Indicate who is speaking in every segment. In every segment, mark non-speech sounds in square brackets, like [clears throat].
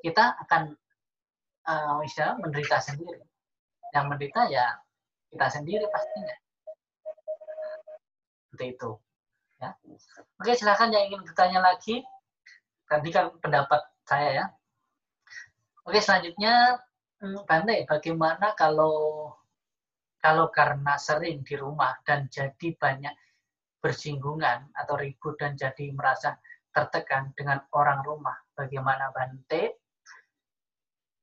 Speaker 1: kita akan uh, menderita sendiri. Yang menderita ya kita sendiri pastinya. Seperti itu. Ya. Oke, silakan yang ingin bertanya lagi. Tadi kan pendapat saya ya. Oke, selanjutnya hmm, Bante, bagaimana kalau kalau karena sering di rumah dan jadi banyak bersinggungan atau ribut dan jadi merasa tertekan dengan orang rumah, bagaimana Bante?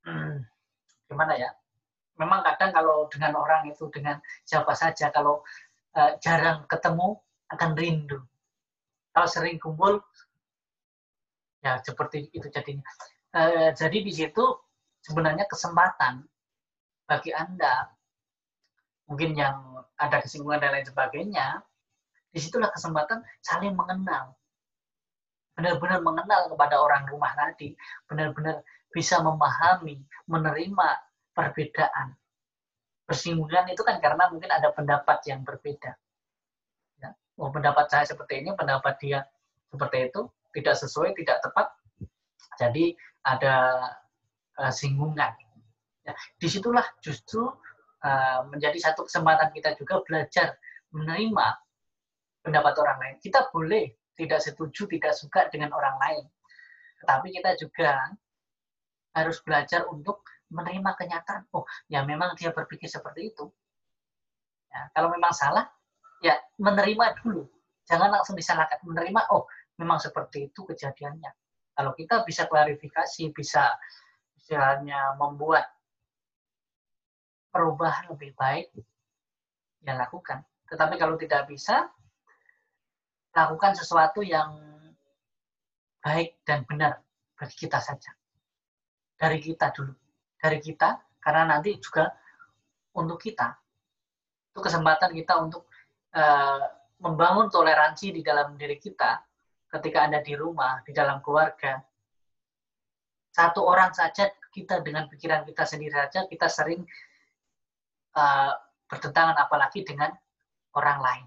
Speaker 1: Hmm, gimana ya? Memang kadang kalau dengan orang itu dengan siapa saja kalau uh, jarang ketemu akan rindu. Kalau sering kumpul ya seperti itu jadinya. Uh, jadi di situ sebenarnya kesempatan bagi Anda mungkin yang ada kesinggungan dan lain sebagainya, di situlah kesempatan saling mengenal. Benar-benar mengenal kepada orang rumah tadi, benar-benar bisa memahami, menerima perbedaan. Persinggungan itu kan karena mungkin ada pendapat yang berbeda. Ya. Oh, pendapat saya seperti ini, pendapat dia seperti itu, tidak sesuai, tidak tepat. Jadi ada uh, singgungan. Ya, di situlah justru uh, menjadi satu kesempatan kita juga belajar menerima pendapat orang lain. Kita boleh tidak setuju, tidak suka dengan orang lain. Tetapi kita juga harus belajar untuk menerima kenyataan. Oh, ya memang dia berpikir seperti itu. Ya, kalau memang salah, ya menerima dulu. Jangan langsung disalahkan. Menerima, oh memang seperti itu kejadiannya. Kalau kita bisa klarifikasi, bisa misalnya membuat perubahan lebih baik, ya lakukan. Tetapi kalau tidak bisa, lakukan sesuatu yang baik dan benar bagi kita saja. Dari kita dulu. Dari kita, karena nanti juga untuk kita. Itu kesempatan kita untuk uh, membangun toleransi di dalam diri kita ketika Anda di rumah, di dalam keluarga. Satu orang saja kita dengan pikiran kita sendiri saja, kita sering uh, bertentangan apalagi dengan orang lain.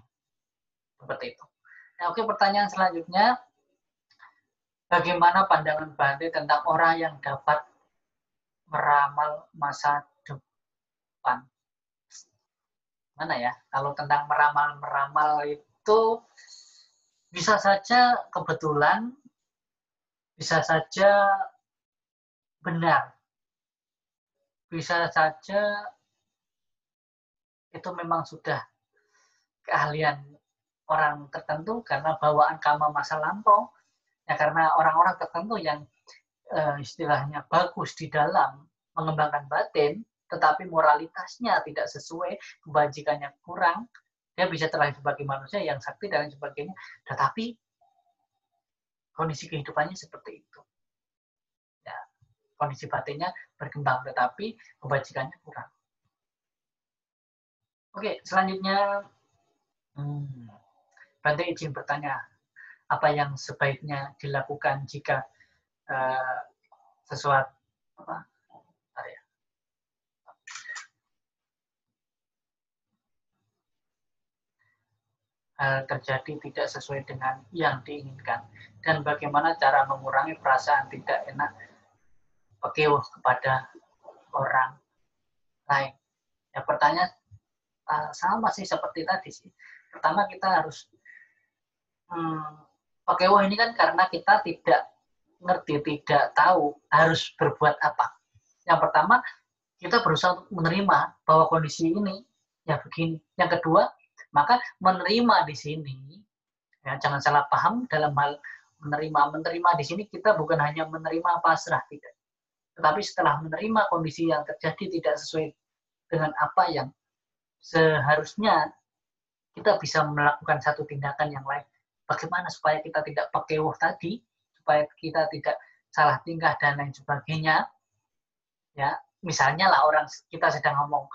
Speaker 1: Seperti itu. Nah, oke, pertanyaan selanjutnya, bagaimana pandangan Bante tentang orang yang dapat meramal masa depan? Mana ya? Kalau tentang meramal-meramal itu bisa saja kebetulan, bisa saja benar, bisa saja itu memang sudah keahlian orang tertentu karena bawaan kama masa lampau. Ya karena orang-orang tertentu yang uh, istilahnya bagus di dalam mengembangkan batin tetapi moralitasnya tidak sesuai kebajikannya kurang dia bisa terlahir sebagai manusia yang sakti dan sebagainya. Tetapi kondisi kehidupannya seperti itu. Ya, kondisi batinnya berkembang tetapi kebajikannya kurang. Oke selanjutnya hmm, Bante izin bertanya, apa yang sebaiknya dilakukan jika uh, sesuatu apa? Ya. Hal terjadi tidak sesuai dengan yang diinginkan dan bagaimana cara mengurangi perasaan tidak enak pekewuh kepada orang lain. Ya pertanyaan uh, sama sih seperti tadi sih. Pertama kita harus hmm, oke wah ini kan karena kita tidak ngerti, tidak tahu harus berbuat apa. Yang pertama, kita berusaha untuk menerima bahwa kondisi ini ya begini. Yang kedua, maka menerima di sini, ya jangan salah paham dalam hal menerima. Menerima di sini kita bukan hanya menerima pasrah, tidak. Tetapi setelah menerima kondisi yang terjadi tidak sesuai dengan apa yang seharusnya kita bisa melakukan satu tindakan yang lain bagaimana supaya kita tidak pakai wah tadi, supaya kita tidak salah tingkah dan lain sebagainya. Ya, misalnya lah orang kita sedang ngomong,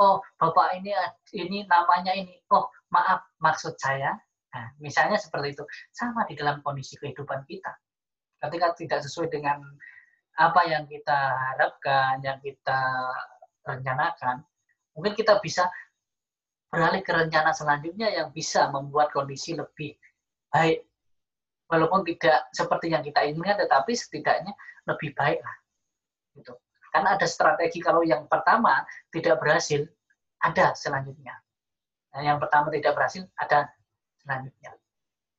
Speaker 1: oh bapak ini ini namanya ini, oh maaf maksud saya. Nah, misalnya seperti itu, sama di dalam kondisi kehidupan kita. Ketika tidak sesuai dengan apa yang kita harapkan, yang kita rencanakan, mungkin kita bisa beralih ke rencana selanjutnya yang bisa membuat kondisi lebih baik walaupun tidak seperti yang kita inginkan tetapi setidaknya lebih baik lah Gitu. Karena ada strategi kalau yang pertama tidak berhasil, ada selanjutnya. Nah, yang pertama tidak berhasil, ada selanjutnya.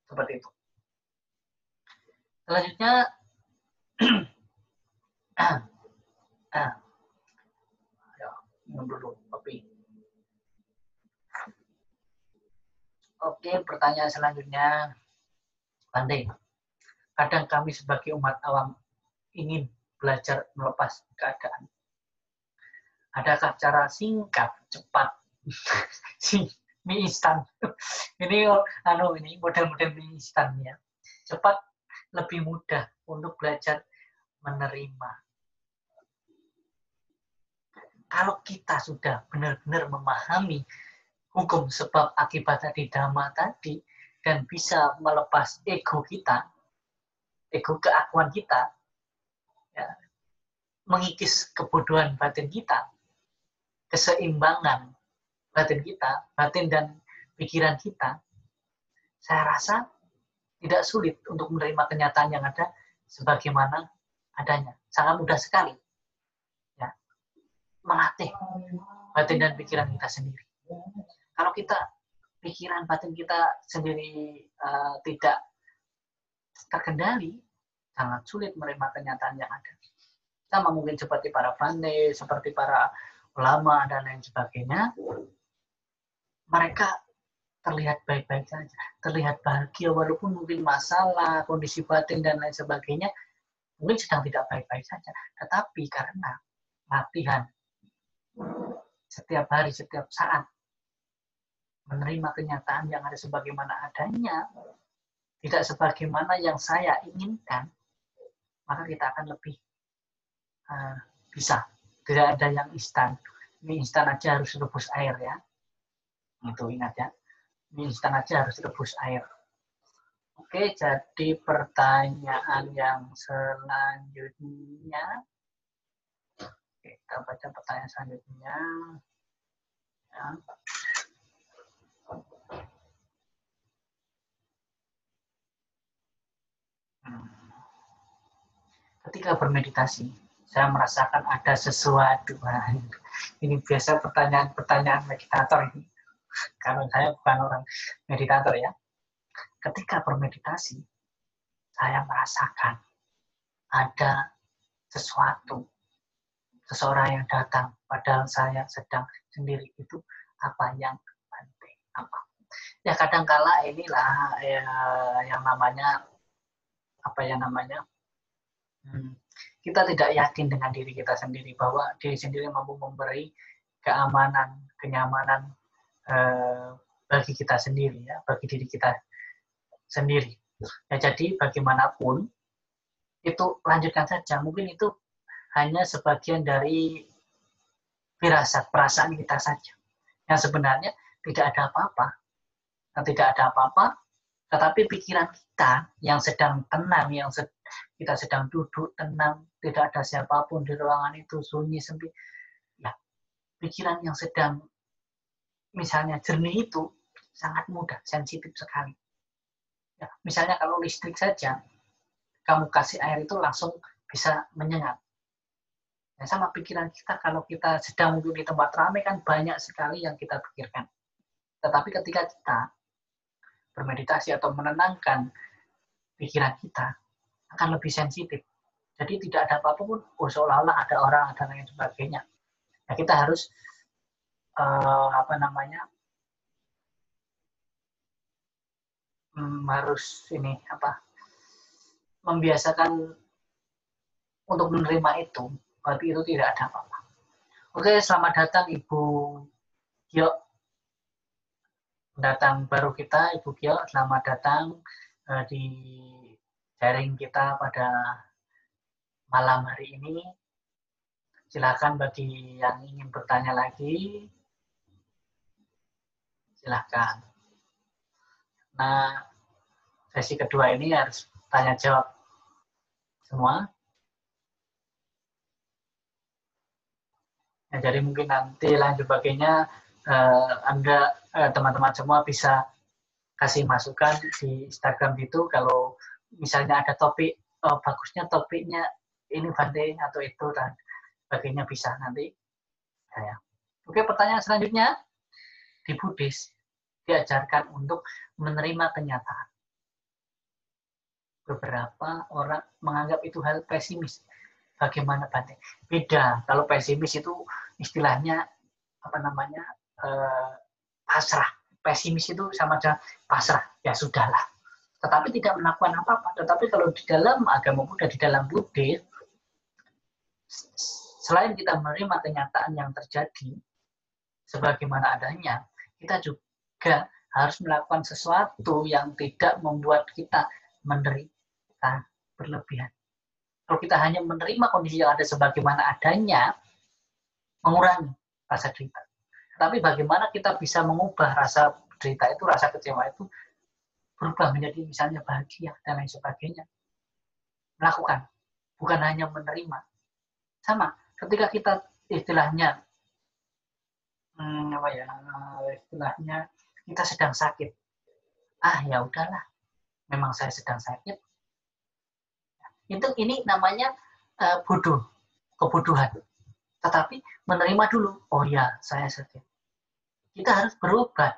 Speaker 1: Seperti itu. Selanjutnya, [clears throat] ah, ah, ya, Oke, pertanyaan selanjutnya, Pandai. Kadang kami sebagai umat awam ingin belajar melepas keadaan. Adakah cara singkat, cepat, [laughs] mie instan? ini anu ini model-model mie instan ya. Cepat, lebih mudah untuk belajar menerima. Kalau kita sudah benar-benar memahami hukum sebab akibat tadi dhamma tadi dan bisa melepas ego kita, ego keakuan kita, ya, mengikis kebodohan batin kita, keseimbangan batin kita, batin dan pikiran kita, saya rasa tidak sulit untuk menerima kenyataan yang ada sebagaimana adanya. Sangat mudah sekali. Ya. Melatih batin dan pikiran kita sendiri. Kalau kita pikiran batin kita sendiri uh, tidak terkendali, sangat sulit menerima kenyataan yang ada. Sama mungkin seperti para pandai, seperti para ulama, dan lain sebagainya. Mereka terlihat baik-baik saja, terlihat bahagia walaupun mungkin masalah, kondisi batin dan lain sebagainya mungkin sedang tidak baik-baik saja. Tetapi karena latihan setiap hari, setiap saat menerima kenyataan yang ada sebagaimana adanya, tidak sebagaimana yang saya inginkan, maka kita akan lebih uh, bisa. Tidak ada yang instan. Ini instan aja harus rebus air ya. Itu ingat ya. Ini instan aja harus rebus air. Oke, jadi pertanyaan yang selanjutnya. Kita baca pertanyaan selanjutnya. Ya. Ketika bermeditasi, saya merasakan ada sesuatu. Ini biasa pertanyaan-pertanyaan meditator ini. [laughs] Karena saya bukan orang meditator ya. Ketika bermeditasi, saya merasakan ada sesuatu. Seseorang yang datang, padahal saya sedang sendiri itu apa yang penting. Apa? Ya kadang-kala inilah ya, yang namanya apa ya namanya Hmm. Kita tidak yakin dengan diri kita sendiri bahwa diri sendiri mampu memberi keamanan, kenyamanan eh, bagi kita sendiri ya, bagi diri kita sendiri. Ya, jadi bagaimanapun itu lanjutkan saja. Mungkin itu hanya sebagian dari firasat perasaan kita saja. Yang sebenarnya tidak ada apa-apa. Yang tidak ada apa-apa, tetapi pikiran kita yang sedang tenang, yang kita sedang duduk tenang, tidak ada siapa pun di ruangan itu, sunyi, sempit. Ya, pikiran yang sedang misalnya jernih itu sangat mudah, sensitif sekali. Ya, misalnya kalau listrik saja, kamu kasih air itu langsung bisa menyengat. Ya, sama pikiran kita kalau kita sedang duduk di tempat ramai kan banyak sekali yang kita pikirkan. Tetapi ketika kita bermeditasi atau menenangkan pikiran kita, akan lebih sensitif. Jadi tidak ada apa-apa pun, oh, seolah-olah ada orang, ada lain sebagainya. Nah, kita harus uh, apa namanya hmm, harus ini apa membiasakan untuk menerima itu, berarti itu tidak ada apa-apa. Oke, selamat datang Ibu Gio. Datang baru kita, Ibu Gio. Selamat datang uh, di sharing kita pada malam hari ini. Silakan bagi yang ingin bertanya lagi, silakan. Nah, sesi kedua ini harus tanya jawab semua. Ya, jadi mungkin nanti lanjut bagiannya eh, Anda eh, teman-teman semua bisa kasih masukan di Instagram itu kalau misalnya ada topik oh, bagusnya topiknya ini banding atau itu dan sebagainya bisa nanti saya. Oke, pertanyaan selanjutnya di Buddhis diajarkan untuk menerima kenyataan. Beberapa orang menganggap itu hal pesimis. Bagaimana Bante? Beda. Kalau pesimis itu istilahnya apa namanya eh, pasrah. Pesimis itu sama aja pasrah. Ya sudahlah. Tetapi tidak melakukan apa-apa. Tetapi kalau di dalam agama Buddha, di dalam Buddhis, selain kita menerima kenyataan yang terjadi sebagaimana adanya, kita juga harus melakukan sesuatu yang tidak membuat kita menderita berlebihan. Kalau kita hanya menerima kondisi yang ada sebagaimana adanya, mengurangi rasa derita. Tapi bagaimana kita bisa mengubah rasa derita itu, rasa kecewa itu berubah menjadi misalnya bahagia dan lain sebagainya. Melakukan, bukan hanya menerima. Sama, ketika kita istilahnya hmm, apa ya istilahnya kita sedang sakit. Ah ya udahlah. Memang saya sedang sakit. Itu ini namanya uh, bodoh. Kebodohan. Tetapi menerima dulu oh ya saya sakit kita harus berubah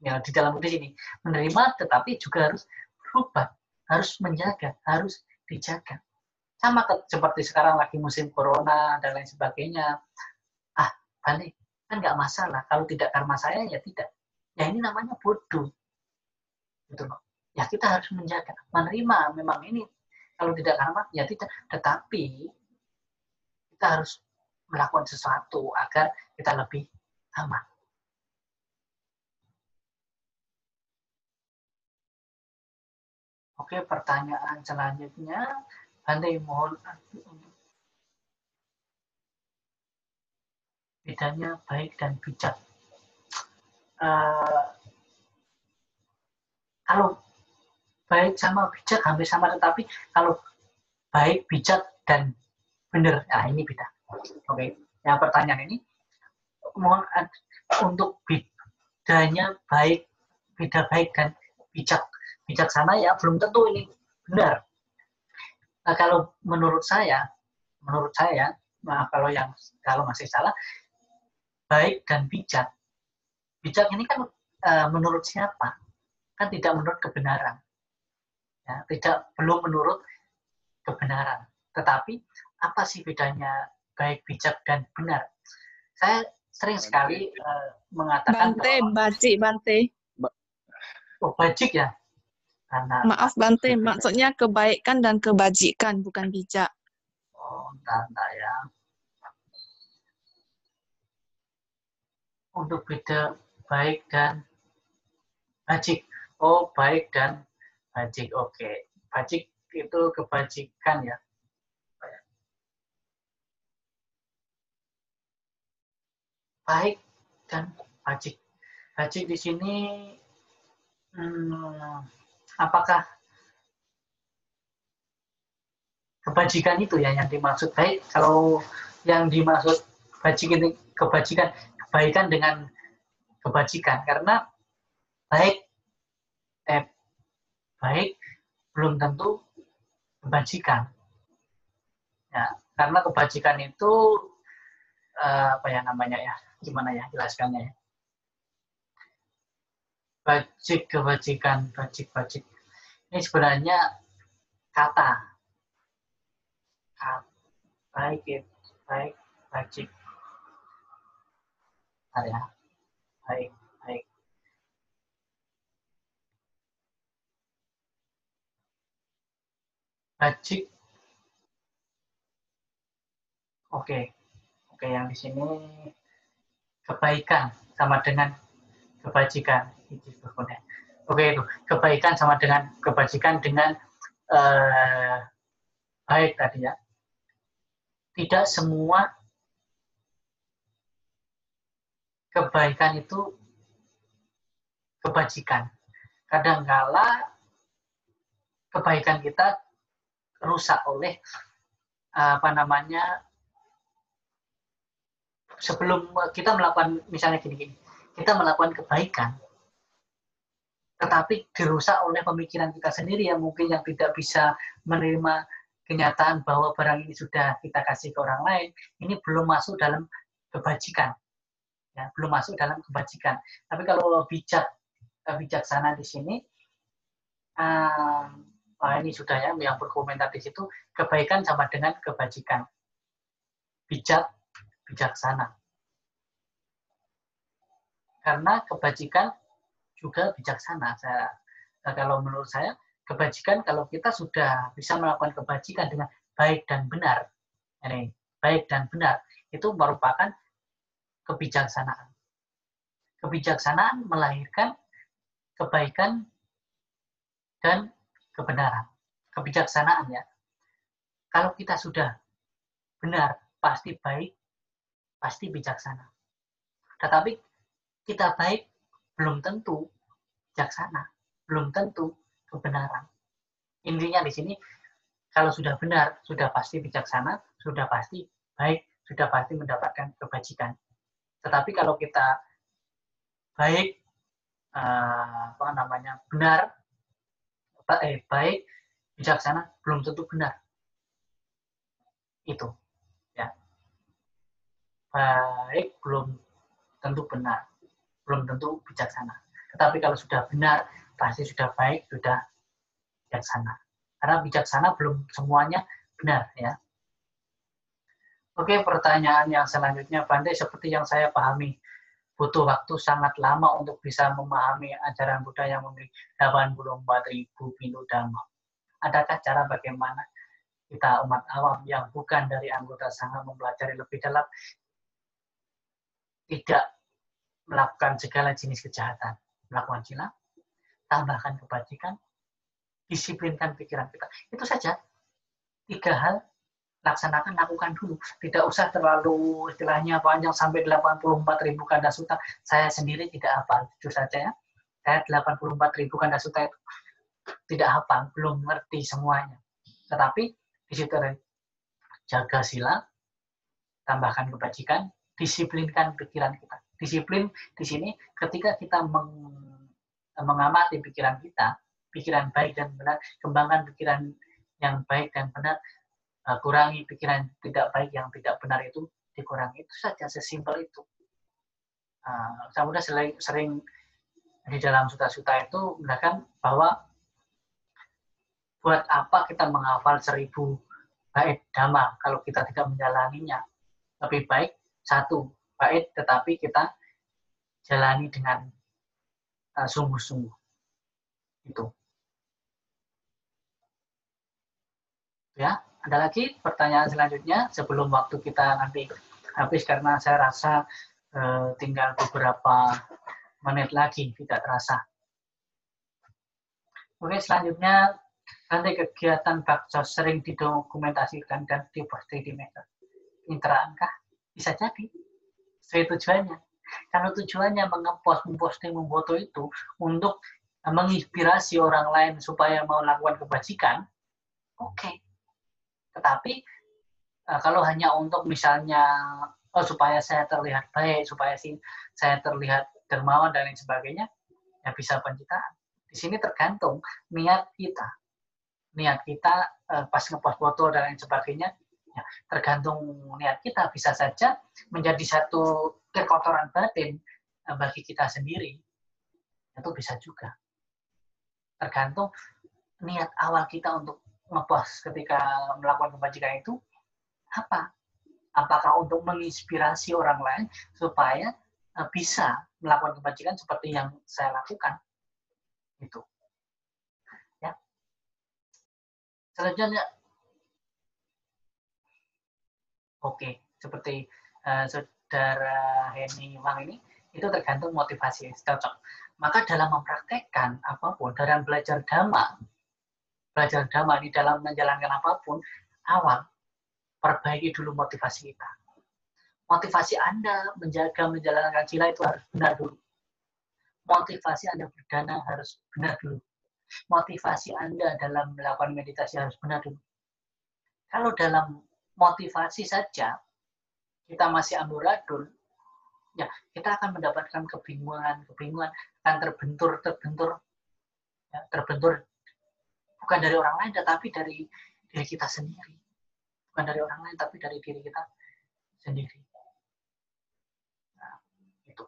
Speaker 1: ya di dalam di sini menerima tetapi juga harus berubah harus menjaga harus dijaga sama seperti sekarang lagi musim corona dan lain sebagainya. Ah, balik. Kan nggak masalah. Kalau tidak karma saya, ya tidak. Ya ini namanya bodoh. Gitu loh. Ya kita harus menjaga. Menerima memang ini. Kalau tidak karma, ya tidak. Tetapi kita harus melakukan sesuatu agar kita lebih aman. Oke, pertanyaan selanjutnya andai mohon bedanya baik dan bijak. Uh, kalau baik sama bijak hampir sama, tetapi kalau baik, bijak, dan benar, nah ini beda. Oke, okay. yang pertanyaan ini, mohon untuk bedanya baik, beda baik dan bijak, bijaksana ya belum tentu ini benar. Nah, kalau menurut saya, menurut saya, nah, kalau yang kalau masih salah, baik dan bijak. Bijak ini kan e, menurut siapa? Kan tidak menurut kebenaran. Ya, tidak belum menurut kebenaran. Tetapi apa sih bedanya baik, bijak dan benar? Saya sering sekali e, mengatakan
Speaker 2: Bante, bahwa, bajik, Bante.
Speaker 1: Oh, bajik ya?
Speaker 2: Karena Maaf Bante, [laughs] maksudnya kebaikan dan kebajikan, bukan bijak.
Speaker 1: Oh, entah, entah ya. Untuk beda baik dan bajik. Oh, baik dan bajik. Oke. Bajik itu kebajikan ya. Baik dan bajik. Bajik di sini hmm, apakah kebajikan itu ya yang dimaksud? Baik kalau yang dimaksud bajikan kebajikan kebaikan dengan kebajikan. Karena baik eh baik belum tentu kebajikan. Ya karena kebajikan itu eh, apa ya namanya ya? Gimana ya jelaskannya ya? Bajik kebajikan bajik bajik ini sebenarnya kata. Baik baik bajik ya. Baik baik. Bajik oke. Oke yang di sini kebaikan sama dengan kebajikan Oke itu kebaikan sama dengan kebajikan dengan uh, baik tadi ya. Tidak semua kebaikan itu kebajikan. Kadangkala kebaikan kita rusak oleh apa namanya sebelum kita melakukan misalnya gini-gini kita melakukan kebaikan tetapi dirusak oleh pemikiran kita sendiri yang mungkin yang tidak bisa menerima kenyataan bahwa barang ini sudah kita kasih ke orang lain, ini belum masuk dalam kebajikan. Ya, belum masuk dalam kebajikan. Tapi kalau bijak eh, bijaksana di sini, uh, ini sudah ya yang berkomentar di situ, kebaikan sama dengan kebajikan. Bijak, bijaksana. Karena kebajikan juga bijaksana. Saya, nah, kalau menurut saya, kebajikan kalau kita sudah bisa melakukan kebajikan dengan baik dan benar, ini baik dan benar, itu merupakan kebijaksanaan. Kebijaksanaan melahirkan kebaikan dan kebenaran. Kebijaksanaan ya. Kalau kita sudah benar, pasti baik, pasti bijaksana. Tetapi kita baik belum tentu bijaksana, belum tentu kebenaran. Intinya di sini, kalau sudah benar, sudah pasti bijaksana, sudah pasti baik, sudah pasti mendapatkan kebajikan. Tetapi kalau kita baik, uh, apa namanya, benar, eh, baik, bijaksana, belum tentu benar. Itu, ya. Baik, belum tentu benar, belum tentu bijaksana. Tetapi kalau sudah benar, pasti sudah baik, sudah bijaksana. Karena bijaksana belum semuanya benar ya. Oke, pertanyaan yang selanjutnya, Pandai, seperti yang saya pahami, butuh waktu sangat lama untuk bisa memahami ajaran Buddha yang memiliki 84 ribu pintu dhamma. Adakah cara bagaimana kita umat awam yang bukan dari anggota sangha mempelajari lebih dalam tidak melakukan segala jenis kejahatan, melakukan silap, tambahkan kebajikan, disiplinkan pikiran kita. Itu saja. Tiga hal laksanakan, lakukan dulu. Tidak usah terlalu istilahnya panjang sampai 84 ribu kanda suta. Saya sendiri tidak hafal, jujur saja ya. Saya 84 ribu kanda suta itu tidak hafal, belum ngerti semuanya. Tetapi di situ jaga sila, tambahkan kebajikan, disiplinkan pikiran kita. Disiplin di sini ketika kita meng mengamati pikiran kita, pikiran baik dan benar, kembangkan pikiran yang baik dan benar, uh, kurangi pikiran tidak baik yang tidak benar itu dikurangi. Itu saja, sesimpel itu. Uh, saya mudah sering, sering di dalam suta-suta itu mengatakan bahwa buat apa kita menghafal seribu bait dhamma kalau kita tidak menjalaninya. Lebih baik satu bait tetapi kita jalani dengan Eh, sungguh-sungguh. Itu. Ya, ada lagi pertanyaan selanjutnya sebelum waktu kita nanti habis karena saya rasa uh, tinggal beberapa menit lagi tidak terasa. Oke, selanjutnya nanti kegiatan bakso sering didokumentasikan dan diposting di media. Interankah? Bisa jadi. Sesuai tujuannya. Karena tujuannya mengepost, memposting, memfoto itu untuk menginspirasi orang lain supaya mau melakukan kebajikan, oke. Okay. Tetapi eh, kalau hanya untuk misalnya oh supaya saya terlihat baik, supaya sih saya terlihat dermawan dan lain sebagainya, ya bisa pencitraan. Di sini tergantung niat kita. Niat kita eh, pas ngepost foto dan lain sebagainya, ya, tergantung niat kita bisa saja menjadi satu kekotoran batin eh, bagi kita sendiri itu bisa juga. Tergantung niat awal kita untuk ngepost ketika melakukan kebajikan itu apa? Apakah untuk menginspirasi orang lain supaya eh, bisa melakukan kebajikan seperti yang saya lakukan? Itu. Ya. Selanjutnya oke seperti uh, saudara Henny Wang ini itu tergantung motivasi cocok. Maka dalam mempraktekkan apa pun, dalam belajar dhamma, belajar dhamma di dalam menjalankan apa pun, awal perbaiki dulu motivasi kita. Motivasi Anda menjaga menjalankan sila itu harus benar dulu. Motivasi Anda berdana harus benar dulu. Motivasi Anda dalam melakukan meditasi harus benar dulu. Kalau dalam motivasi saja, kita masih amburadul, ya kita akan mendapatkan kebingungan, kebingungan akan terbentur, terbentur, ya, terbentur bukan dari orang lain, tetapi dari diri kita sendiri. Bukan dari orang lain, tapi dari diri kita sendiri. Nah, itu.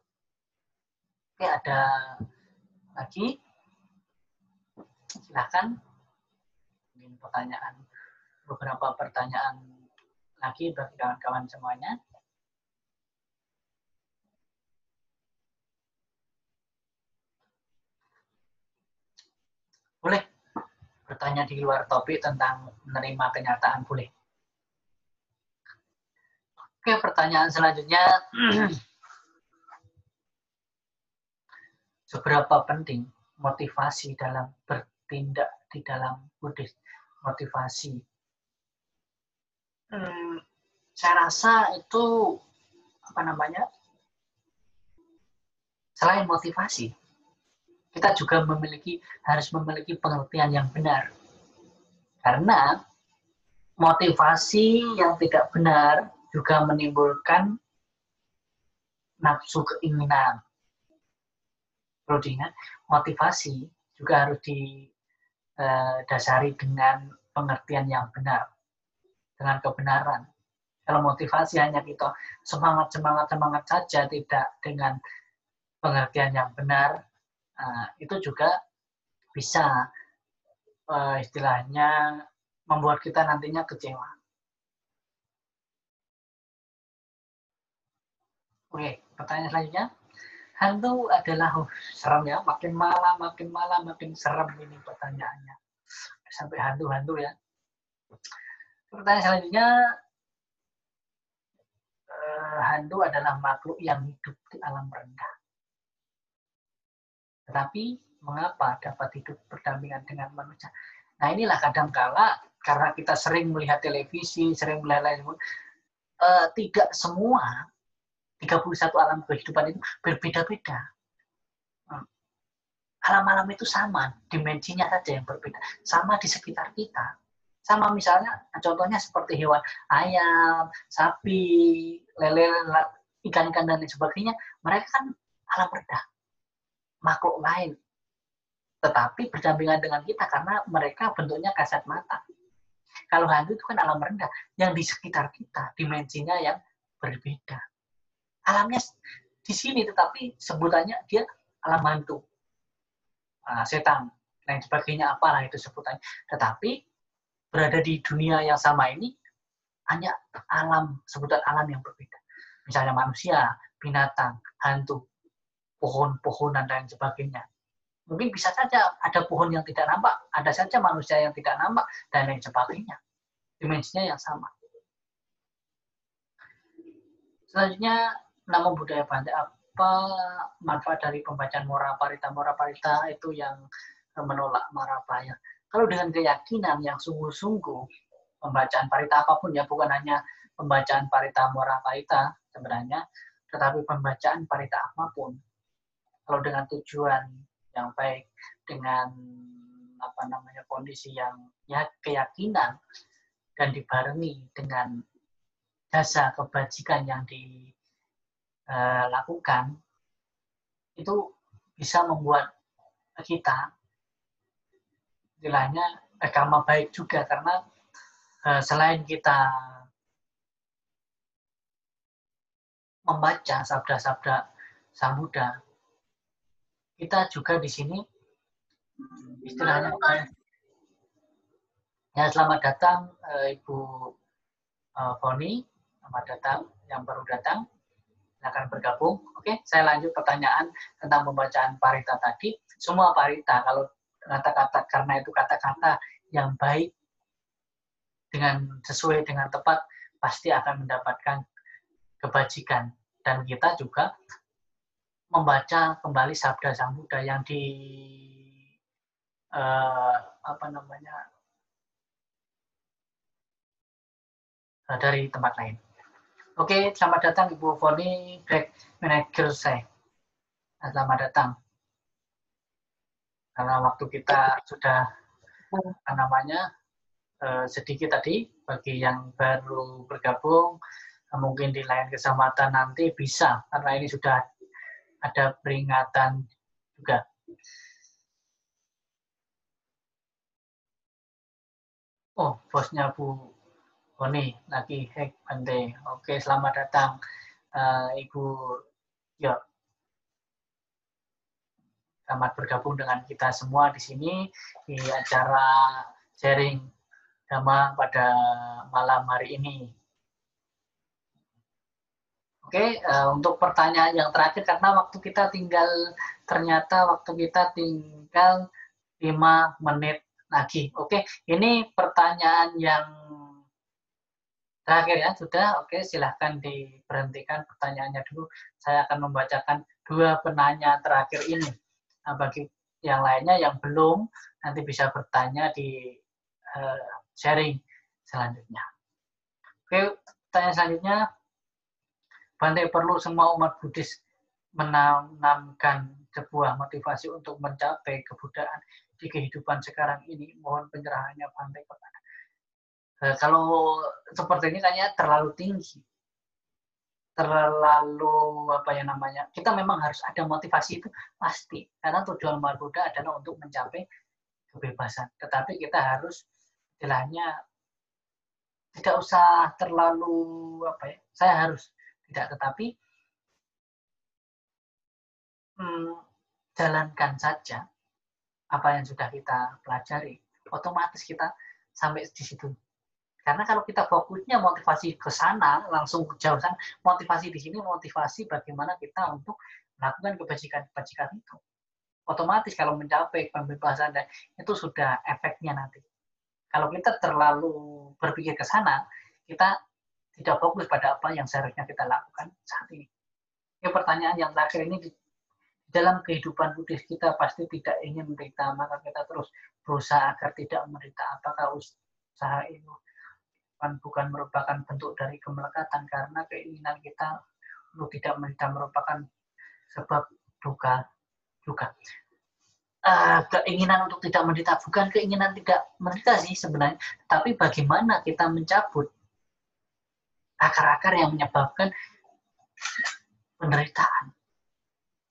Speaker 1: Oke, ada lagi? Silahkan. Mungkin pertanyaan, beberapa pertanyaan lagi bagi kawan-kawan semuanya. Boleh bertanya di luar topik tentang menerima kenyataan, boleh. Oke, pertanyaan selanjutnya. [clears throat] Seberapa penting motivasi dalam bertindak di dalam Buddhis? Motivasi. Hmm, saya rasa itu apa namanya? Selain motivasi, kita juga memiliki harus memiliki pengertian yang benar. Karena motivasi yang tidak benar juga menimbulkan nafsu keinginan. Perlu diingat, motivasi juga harus didasari dengan pengertian yang benar, dengan kebenaran. Kalau motivasi hanya kita semangat, semangat, semangat saja, tidak dengan pengertian yang benar, Nah, itu juga bisa uh, istilahnya membuat kita nantinya kecewa. Oke, pertanyaan selanjutnya. Hantu adalah oh, serem ya, makin malam, makin malam, makin serem ini pertanyaannya. Sampai hantu-hantu ya. Pertanyaan selanjutnya, uh, hantu adalah makhluk yang hidup di alam rendah. Tetapi mengapa dapat hidup berdampingan dengan manusia? Nah inilah kadang-kala karena kita sering melihat televisi, sering melihat lain uh, tidak semua 31 alam kehidupan itu berbeda-beda. Hmm. Alam-alam itu sama, dimensinya saja yang berbeda. Sama di sekitar kita. Sama misalnya, contohnya seperti hewan ayam, sapi, lele, ikan-ikan, dan lain sebagainya. Mereka kan alam rendah makhluk lain. Tetapi berdampingan dengan kita karena mereka bentuknya kasat mata. Kalau hantu itu kan alam rendah, yang di sekitar kita, dimensinya yang berbeda. Alamnya di sini, tetapi sebutannya dia alam hantu. Nah, setan, lain sebagainya, apalah itu sebutannya. Tetapi berada di dunia yang sama ini, hanya alam, sebutan alam yang berbeda. Misalnya manusia, binatang, hantu, pohon-pohonan dan sebagainya. Mungkin bisa saja ada pohon yang tidak nampak, ada saja manusia yang tidak nampak, dan lain sebagainya. Dimensinya yang sama. Selanjutnya, nama budaya Bante, apa manfaat dari pembacaan Mora Parita? Mora Parita itu yang menolak Marapaya. Kalau dengan keyakinan yang sungguh-sungguh, pembacaan Parita apa pun ya, bukan hanya pembacaan Parita Mora Parita sebenarnya, tetapi pembacaan Parita apa pun, kalau dengan tujuan yang baik dengan apa namanya kondisi yang ya keyakinan dan dibarengi dengan jasa kebajikan yang dilakukan itu bisa membuat kita istilahnya agama baik juga karena uh, selain kita membaca sabda-sabda Sang Buddha kita juga di sini istilahnya ya selamat datang uh, Ibu uh, Foni. Selamat datang yang baru datang. Akan bergabung. Oke saya lanjut pertanyaan tentang pembacaan parita tadi. Semua parita kalau kata-kata karena itu kata-kata yang baik dengan sesuai dengan tepat pasti akan mendapatkan kebajikan dan kita juga membaca kembali sabda Sang Buddha yang di uh, apa namanya uh, dari tempat lain. Oke, selamat datang Ibu Foni Greg Manager saya. Selamat datang. Karena waktu kita sudah namanya uh, sedikit tadi bagi yang baru bergabung mungkin di lain kesempatan nanti bisa karena ini sudah ada peringatan juga. Oh, bosnya Bu Boni lagi hack. Oke, selamat datang uh, Ibu Yo. Selamat bergabung dengan kita semua di sini di acara sharing Dhamma pada malam hari ini. Oke, uh, untuk pertanyaan yang terakhir karena waktu kita tinggal ternyata waktu kita tinggal 5 menit lagi. Oke, ini pertanyaan yang terakhir ya, sudah. Oke, silahkan diberhentikan pertanyaannya dulu. Saya akan membacakan dua penanya terakhir ini. Nah, bagi yang lainnya yang belum, nanti bisa bertanya di uh, sharing selanjutnya. Oke, pertanyaan selanjutnya. Bante perlu semua umat Buddhis menanamkan sebuah motivasi untuk mencapai kebudayaan di kehidupan sekarang ini mohon penyerahannya pantai kepada uh, kalau seperti ini kayaknya terlalu tinggi terlalu apa ya namanya kita memang harus ada motivasi itu pasti. Karena tujuan Buddha adalah untuk mencapai kebebasan. Tetapi kita harus istilahnya tidak usah terlalu apa ya saya harus tidak tetapi hmm, jalankan saja apa yang sudah kita pelajari, otomatis kita sampai di situ. Karena kalau kita fokusnya motivasi ke sana, langsung jauh sana, motivasi di sini motivasi bagaimana kita untuk melakukan kebajikan-kebajikan itu. Otomatis kalau mencapai pembebasan itu sudah efeknya nanti. Kalau kita terlalu berpikir ke sana, kita tidak fokus pada apa yang seharusnya kita lakukan saat ini. Ini pertanyaan yang terakhir ini dalam kehidupan Buddhis kita pasti tidak ingin menderita, maka kita terus berusaha agar tidak menderita. Apakah usaha itu kan bukan merupakan bentuk dari kemelekatan karena keinginan kita untuk tidak menderita merupakan sebab duka juga. Uh, keinginan untuk tidak menderita bukan keinginan tidak menderita sih sebenarnya, tapi bagaimana kita mencabut akar-akar yang menyebabkan penderitaan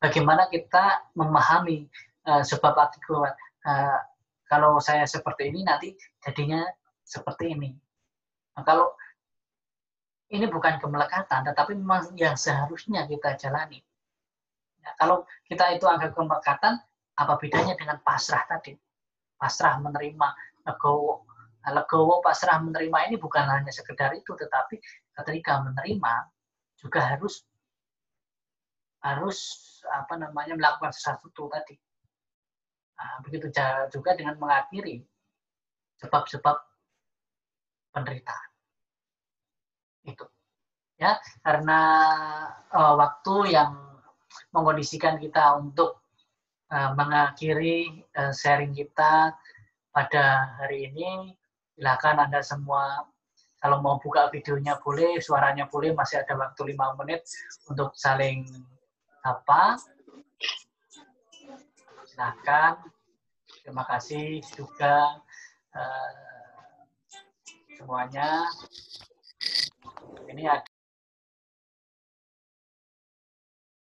Speaker 1: bagaimana kita memahami uh, sebab akibat. Uh, kalau saya seperti ini nanti jadinya seperti ini. Nah, kalau ini bukan kemelekatan, tetapi memang yang seharusnya kita jalani. Nah, kalau kita itu anggap kemelekatan, apa bedanya dengan pasrah tadi? Pasrah menerima, legowo. Nah, legowo pasrah menerima ini bukan hanya sekedar itu, tetapi ketika menerima juga harus harus apa namanya melakukan sesuatu tadi. Nah, begitu juga dengan mengakhiri sebab-sebab penderitaan. Itu. Ya, karena uh, waktu yang mengkondisikan kita untuk uh, mengakhiri uh, sharing kita pada hari ini, silakan Anda semua kalau mau buka videonya boleh, suaranya boleh, masih ada waktu lima menit untuk saling apa? Silahkan. Terima kasih juga uh, semuanya. Ini ada